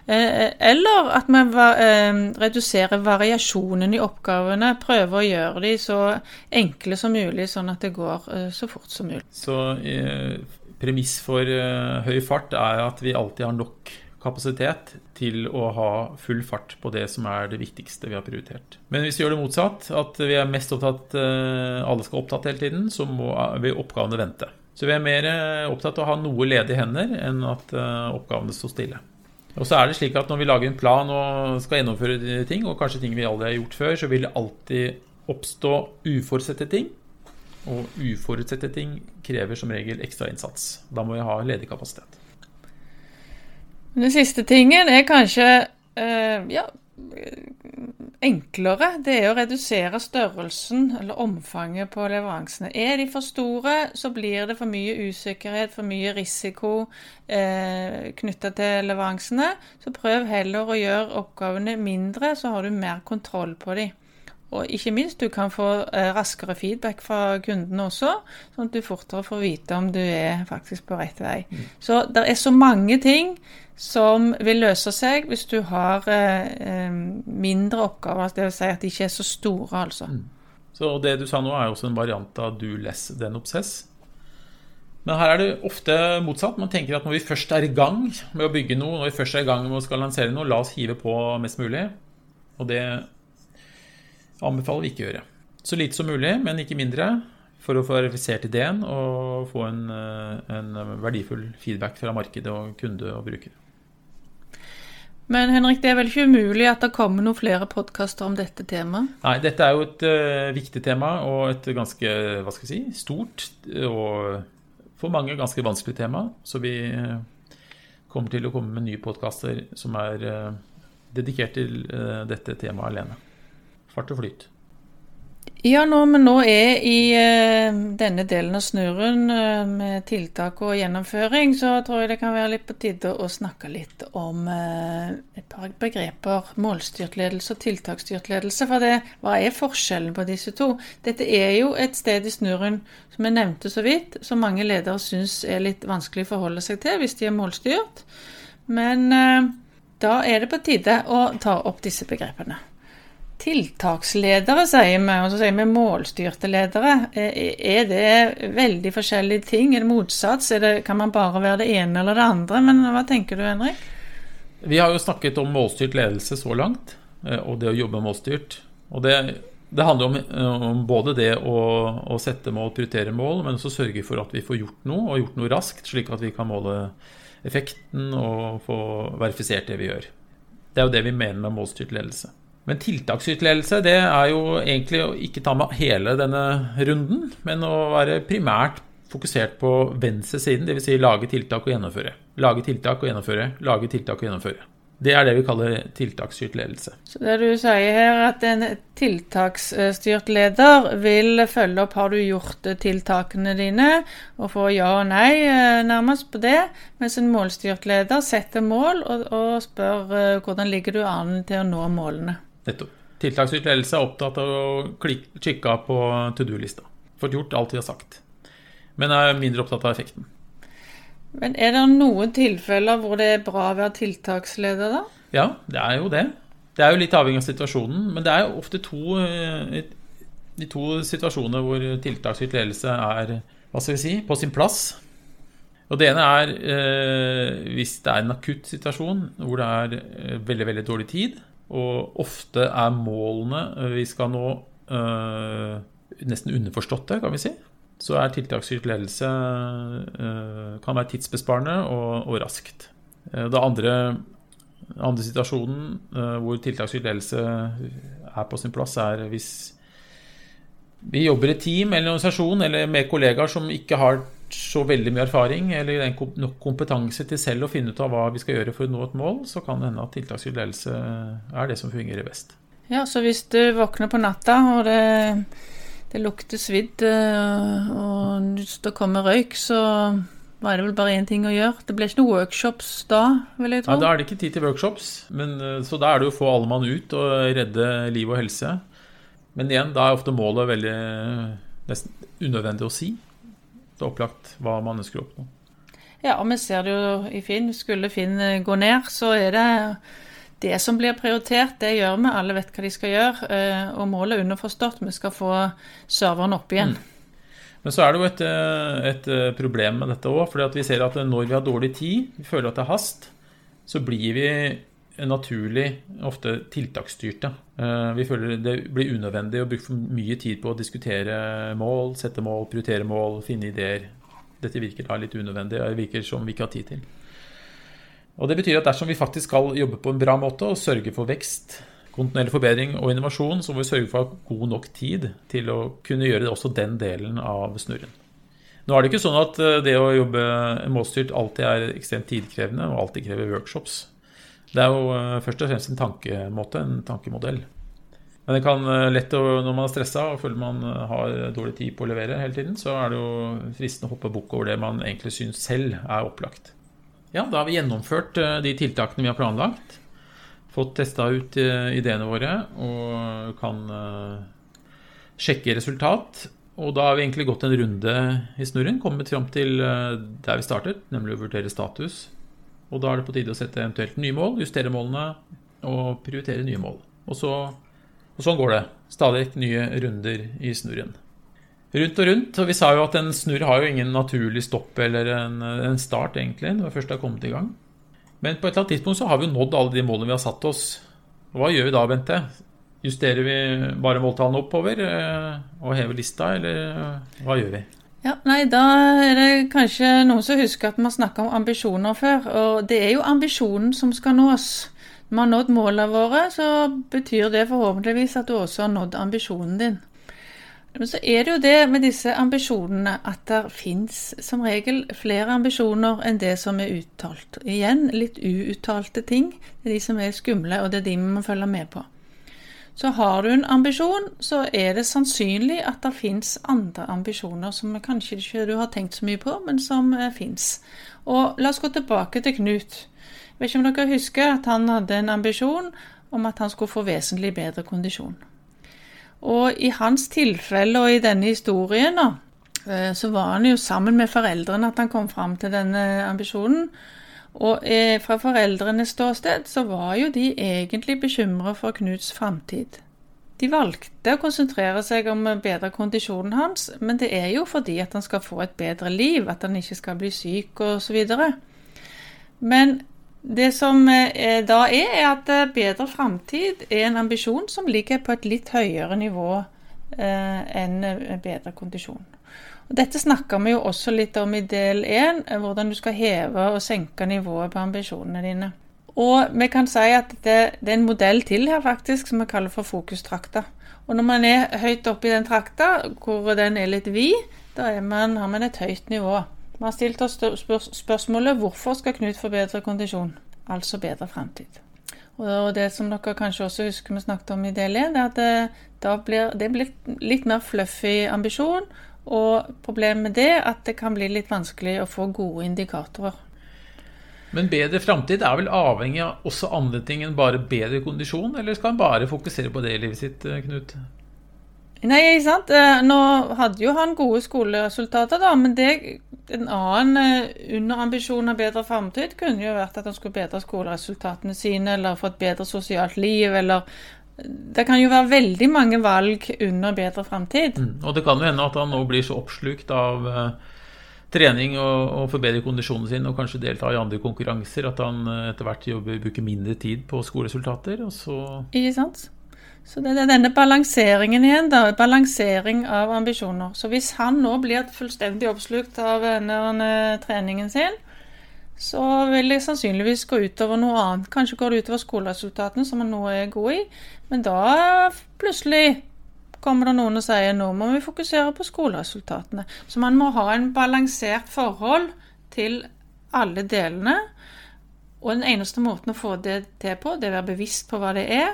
Eh, eller at man eh, reduserer variasjonen i oppgavene. Prøver å gjøre de så enkle som mulig, sånn at det går så fort som mulig. Så premiss for høy fart er at vi alltid har nok kapasitet til å ha full fart på det som er det viktigste vi har prioritert. Men hvis vi gjør det motsatt, at vi er mest opptatt alle skal opptatt hele tiden, så må vi oppgavene vente. Så vi er mer opptatt av å ha noe ledige hender enn at oppgavene står stille. Og så er det slik at Når vi lager en plan og skal gjennomføre ting, og kanskje ting vi aldri har gjort før, så vil det alltid oppstå uforutsette ting. Og uforutsette ting krever som regel ekstra innsats. Da må vi ha ledig kapasitet. Den siste tingen er kanskje øh, ja, enklere. Det er å redusere størrelsen eller omfanget på leveransene. Er de for store, så blir det for mye usikkerhet, for mye risiko eh, knytta til leveransene. Så prøv heller å gjøre oppgavene mindre, så har du mer kontroll på dem. Og ikke minst, du kan få eh, raskere feedback fra kundene også, sånn at du fortere får vite om du er faktisk på rett vei. Mm. Så det er så mange ting som vil løse seg hvis du har eh, mindre oppgaver. Det vil si at de ikke er så store, altså. Mm. Så det du sa nå, er også en variant av do less than obsess. Men her er det ofte motsatt. Man tenker at når vi først er i gang med å bygge noe, når vi først er i gang med å skal lansere noe, la oss hive på mest mulig. Og det anbefaler vi ikke å gjøre. Så lite som mulig, men ikke mindre, for å få verifisert ideen og få en, eh, en verdifull feedback fra markedet og kunde og bruker. Men Henrik, det er vel ikke umulig at det kommer noen flere podkaster om dette temaet? Nei, dette er jo et uh, viktig tema og et ganske hva skal jeg si, stort og for mange ganske vanskelig tema. Så vi uh, kommer til å komme med nye podkaster som er uh, dedikert til dette temaet alene. Fart og flyt. Ja, når vi nå er i uh, denne delen av snurren uh, med tiltak og gjennomføring, så tror jeg det kan være litt på tide å snakke litt om uh, et par begreper. Målstyrt ledelse og tiltaksstyrt ledelse. For det, hva er forskjellen på disse to? Dette er jo et sted i snurren, som jeg nevnte så vidt, som mange ledere syns er litt vanskelig å forholde seg til hvis de er målstyrt. Men da er det på tide å ta opp disse begrepene. Tiltaksledere, sier vi, og så sier vi målstyrte ledere. Er det veldig forskjellige ting? Er det motsats? Er det, kan man bare være det ene eller det andre? Men hva tenker du, Henrik? Vi har jo snakket om målstyrt ledelse så langt, eh, og det å jobbe målstyrt. Og det, det handler om, eh, om, både det å, å, sette mål, prioritere mål, men også sørge for at vi får gjort noe, og gjort noe raskt, slik at vi kan måle effekten og få verifisert det vi gjør. Det er jo det vi mener med målstyrt ledelse. Men tiltaksytledelse det er jo egentlig å ikke ta med hele denne runden, men å være primært fokusert på venstresiden, dvs. Si lage tiltak og gjennomføre. Lage tiltak og gjennomføre, lage tiltak og gjennomføre. Det er det vi kaller tiltaksstyrt ledelse. Så det du sier her, at en tiltaksstyrt leder vil følge opp har du gjort tiltakene dine, og få ja og nei eh, nærmest på det, mens en målstyrt leder setter mål og, og spør eh, hvordan ligger du an til å nå målene. Nettopp. Tiltaksstyrt ledelse er opptatt av å kikke på to do-lista. Fått gjort alt vi har sagt. Men er mindre opptatt av effekten. Men er det noen tilfeller hvor det er bra å være tiltaksleder, da? Ja, det er jo det. Det er jo litt avhengig av situasjonen. Men det er jo ofte to, de eh, to situasjoner hvor tiltaksstyrt ledelse er hva skal vi si, på sin plass. Og Det ene er eh, hvis det er en akutt situasjon hvor det er eh, veldig veldig dårlig tid, og ofte er målene vi skal nå, øh, nesten underforståtte, kan vi si. så er tiltaksstyrt ledelse kan være tidsbesparende og, og raskt. Det andre, andre situasjonen hvor tiltaksstyrt ledelse er på sin plass, er hvis vi jobber i team eller organisasjon eller med kollegaer som ikke har så veldig mye erfaring eller nok kompetanse til selv å finne ut av hva vi skal gjøre for å nå et mål, så kan det hende at tiltaksstyrt ledelse er det som fungerer best. Ja, så hvis du våkner på natta og det, det lukter svidd eh, og det kommer røyk, så er det vel bare én ting å gjøre. Det blir ikke noen workshops da, vil jeg tro? Nei, Da er det ikke tid til workshops, men, eh, så da er det jo å få alle mann ut og redde liv og helse. Men igjen, da er ofte målet veldig nesten unødvendig å si. Det er opplagt hva man ønsker å oppnå. Ja, og vi ser det jo i Finn. Skulle Finn eh, gå ned, så er det det som blir prioritert. Det gjør vi. Alle vet hva de skal gjøre. Eh, og målet er underforstått. Vi skal få serveren opp igjen. Mm. Men så er det jo et, eh, et problem med dette òg. For vi ser at når vi har dårlig tid, vi føler at det er hast, så blir vi naturlig ofte tiltaksstyrte. Vi føler det blir unødvendig å bruke for mye tid på å diskutere mål, sette mål, prioritere mål, finne ideer. Dette virker da litt unødvendig, det virker som vi ikke har tid til. Og Det betyr at dersom vi faktisk skal jobbe på en bra måte og sørge for vekst, kontinuerlig forbedring og innovasjon, så må vi sørge for god nok tid til å kunne gjøre også den delen av snurren. Nå er det ikke sånn at det å jobbe målstyrt alltid er ekstremt tidkrevende og alltid krever workshops. Det er jo eh, først og fremst en tankemåte, en tankemodell. Men det kan lett lett, når man er stressa og føler man eh, har dårlig tid på å levere hele tiden, så er det jo fristende å hoppe bukk over det man egentlig syns selv er opplagt. Ja, da har vi gjennomført de tiltakene vi har planlagt. Fått testa ut ideene våre og kan sjekke resultat. Og da har vi egentlig gått en runde i snurren, kommet fram til der vi startet, nemlig å vurdere status og da er det på tide å sette eventuelt nye mål, justere målene og prioritere nye mål. Og, så, og sånn går det. Stadig nye runder i snurren. Rundt og rundt. Og vi sa jo at en snurr har jo ingen naturlig stopp eller en, en start, egentlig, når vi først har kommet i gang. Men på et eller annet tidspunkt så har vi jo nådd alle de målene vi har satt oss. Og hva gjør vi da, Bente? Justerer vi bare måltallene oppover eh, og hever lista, eller hva gjør vi? Ja, nei, Da er det kanskje noen som husker at vi har snakka om ambisjoner før. Og det er jo ambisjonen som skal nås. Når vi har nådd målene våre, så betyr det forhåpentligvis at du også har nådd ambisjonen din. Men så er det jo det med disse ambisjonene at det fins som regel flere ambisjoner enn det som er uttalt. Igjen litt uuttalte ting. Det er de som er skumle, og det er de vi må følge med på. Så har du en ambisjon, så er det sannsynlig at det fins andre ambisjoner som kanskje ikke du har tenkt så mye på, men som eh, fins. Og la oss gå tilbake til Knut. Jeg vet ikke om dere husker at han hadde en ambisjon om at han skulle få vesentlig bedre kondisjon. Og i hans tilfelle og i denne historien, eh, så var han jo sammen med foreldrene at han kom fram til denne ambisjonen. Og eh, fra foreldrenes ståsted så var jo de egentlig bekymra for Knuts framtid. De valgte å konsentrere seg om å bedre kondisjonen hans, men det er jo fordi at han skal få et bedre liv, at han ikke skal bli syk osv. Men det som eh, da er, er at eh, bedre framtid er en ambisjon som ligger på et litt høyere nivå eh, enn eh, bedre kondisjon. Dette snakker vi jo også litt om i del én, eh, hvordan du skal heve og senke nivået på ambisjonene dine. Og vi kan si at det, det, er en modell til her faktisk som vi kaller for fokustrakta. Og når man er høyt oppe i den trakta, hvor den er litt vid, da man, har man et høyt nivå. Vi har stilt oss spørsmålet hvorfor skal Knut forbedre bedre kondisjon, altså bedre framtid. Og det som dere kanskje også husker vi snakket om i del 1, er at det, blir, det blir litt mer fluffy ambisjon, og problemet med det er at det kan bli litt vanskelig å få gode indikatorer. Men bedre framtid er vel avhengig av også andre ting enn bare bedre kondisjon? Eller skal en bare fokusere på det i livet sitt, eh, Knut? Nei, ikke sant. Eh, nå hadde jo han gode skoleresultater, da. Men det, en annen eh, underambisjon av bedre framtid kunne jo vært at han skulle bedre skoleresultatene sine, eller få et bedre sosialt liv, eller det kan jo være veldig mange valg under bedre framtid. Mm. Og det kan jo hende at han nå blir så oppslukt av uh, trening og, og forbedre kondisjonen sin og kanskje delta i andre konkurranser at han uh, etter hvert jobber, bruker mindre tid på skoleresultater. Og så Ikke sant? Så det er denne balanseringen igjen, da. Balansering av ambisjoner. Så hvis han nå blir fullstendig oppslukt av denne treningen sin, så vil det sannsynligvis gå utover noe annet. Kanskje går det utover skoleresultatene, som man nå er god i. Men da plutselig kommer det noen og sier nå må vi fokusere på skoleresultatene. Så man må ha en balansert forhold til alle delene. Og den eneste måten å få det til på, det er å være bevisst på hva det er.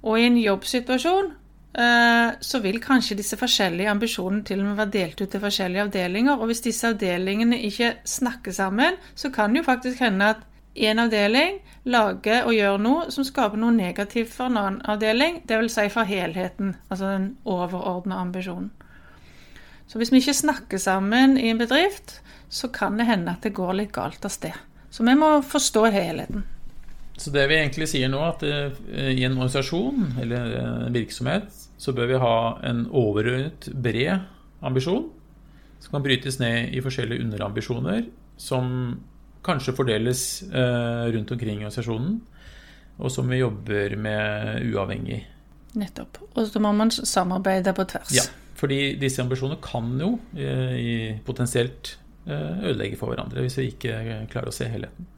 Og i en jobbsituasjon så vil kanskje disse forskjellige ambisjonene til og med være delt ut til forskjellige avdelinger. Og hvis disse avdelingene ikke snakker sammen, så kan det jo faktisk hende at en avdeling lager og gjør noe som skaper noe negativt for en annen avdeling, dvs. Si for helheten, altså den overordna ambisjonen. Så hvis vi ikke snakker sammen i en bedrift, så kan det hende at det går litt galt av sted. Så vi må forstå helheten. Så det vi egentlig sier nå, at eh, i en organisasjon eller en virksomhet, så bør vi ha en overordnet bred ambisjon som kan brytes ned i forskjellige underambisjoner som kanskje fordeles eh, rundt omkring i organisasjonen, og som vi jobber med uavhengig. Nettopp. Og så må man samarbeide på tvers. Ja, fordi disse ambisjonene kan jo eh, potensielt eh, ødelegge for hverandre hvis vi ikke klarer å se helheten.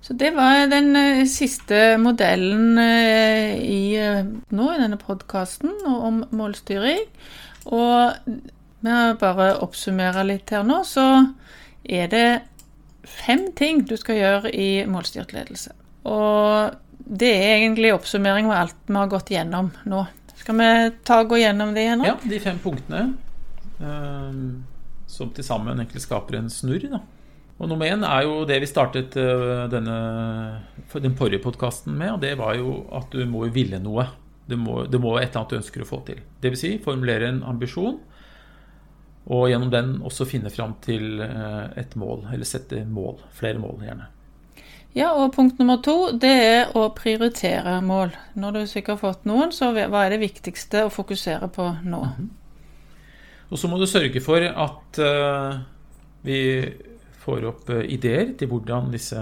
Så det var den siste modellen i, nå i denne podkasten om målstyring. Og vi har bare oppsummere litt her nå, så er det fem ting du skal gjøre i målstyrt ledelse. Og det er egentlig oppsummering av alt vi har gått gjennom nå. Skal vi ta og gå gjennom det igjen? Ja, de fem punktene um, som til sammen egentlig skaper en snurr. Da. Og nummer én er jo det vi startet uh, denne, den forrige podkasten med, og det var jo at du må ville noe. Det må, det må være et eller annet du ønsker å få til. Dvs. Si, formulere en ambisjon og gjennom den også finne fram til eh, et mål, eller sette mål. Flere mål, gjerne. Ja, og punkt nummer to, det er å prioritere mål. Når du sikkert har fått noen, så hva er det viktigste å fokusere på nå? Mm -hmm. Og så må du sørge for at uh, vi får opp uh, ideer til hvordan disse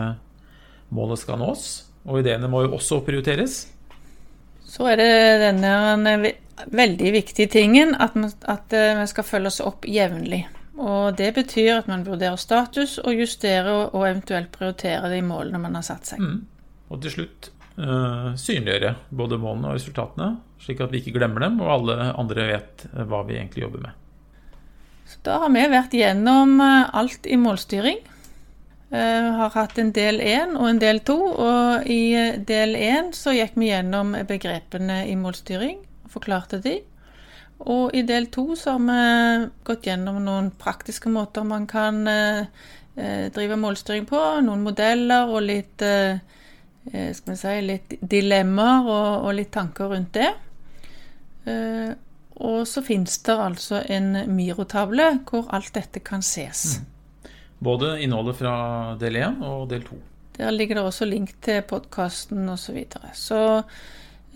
målene skal nås. Og ideene må jo også prioriteres. Så er det denne veldig viktige tingen at, vi, eh, skal følge oss opp jevnlig. Og Det betyr at man vurderer status og justerer og eventuelt prioriterer de målene man har satt seg. Mm. Og til slutt uh, synliggjøre både målene og resultatene, slik at vi ikke glemmer dem, og alle andre vet hva vi egentlig jobber med. Da har vi vært gjennom uh, alt i målstyring. Vi har hatt en del én og en del to, og i del én så gikk vi gjennom begrepene i målstyring og forklarte de. Og i del to så har vi gått gjennom noen praktiske måter man kan eh, eh, drive målstyring på. Noen modeller og litt, eh, eh, skal vi si, litt dilemmaer og, litt tanker rundt det. Og så fins det altså en Miro-tavle hvor alt dette kan ses. Mm. Både innholdet fra del 1 og del 2. Der ligger det også link til podkasten osv. Så, videre. så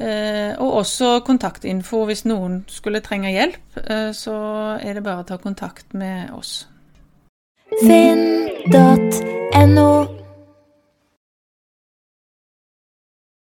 Eh, og også kontaktinfo hvis noen skulle trenge hjelp. Eh, så er det bare å ta kontakt med oss. Finn.no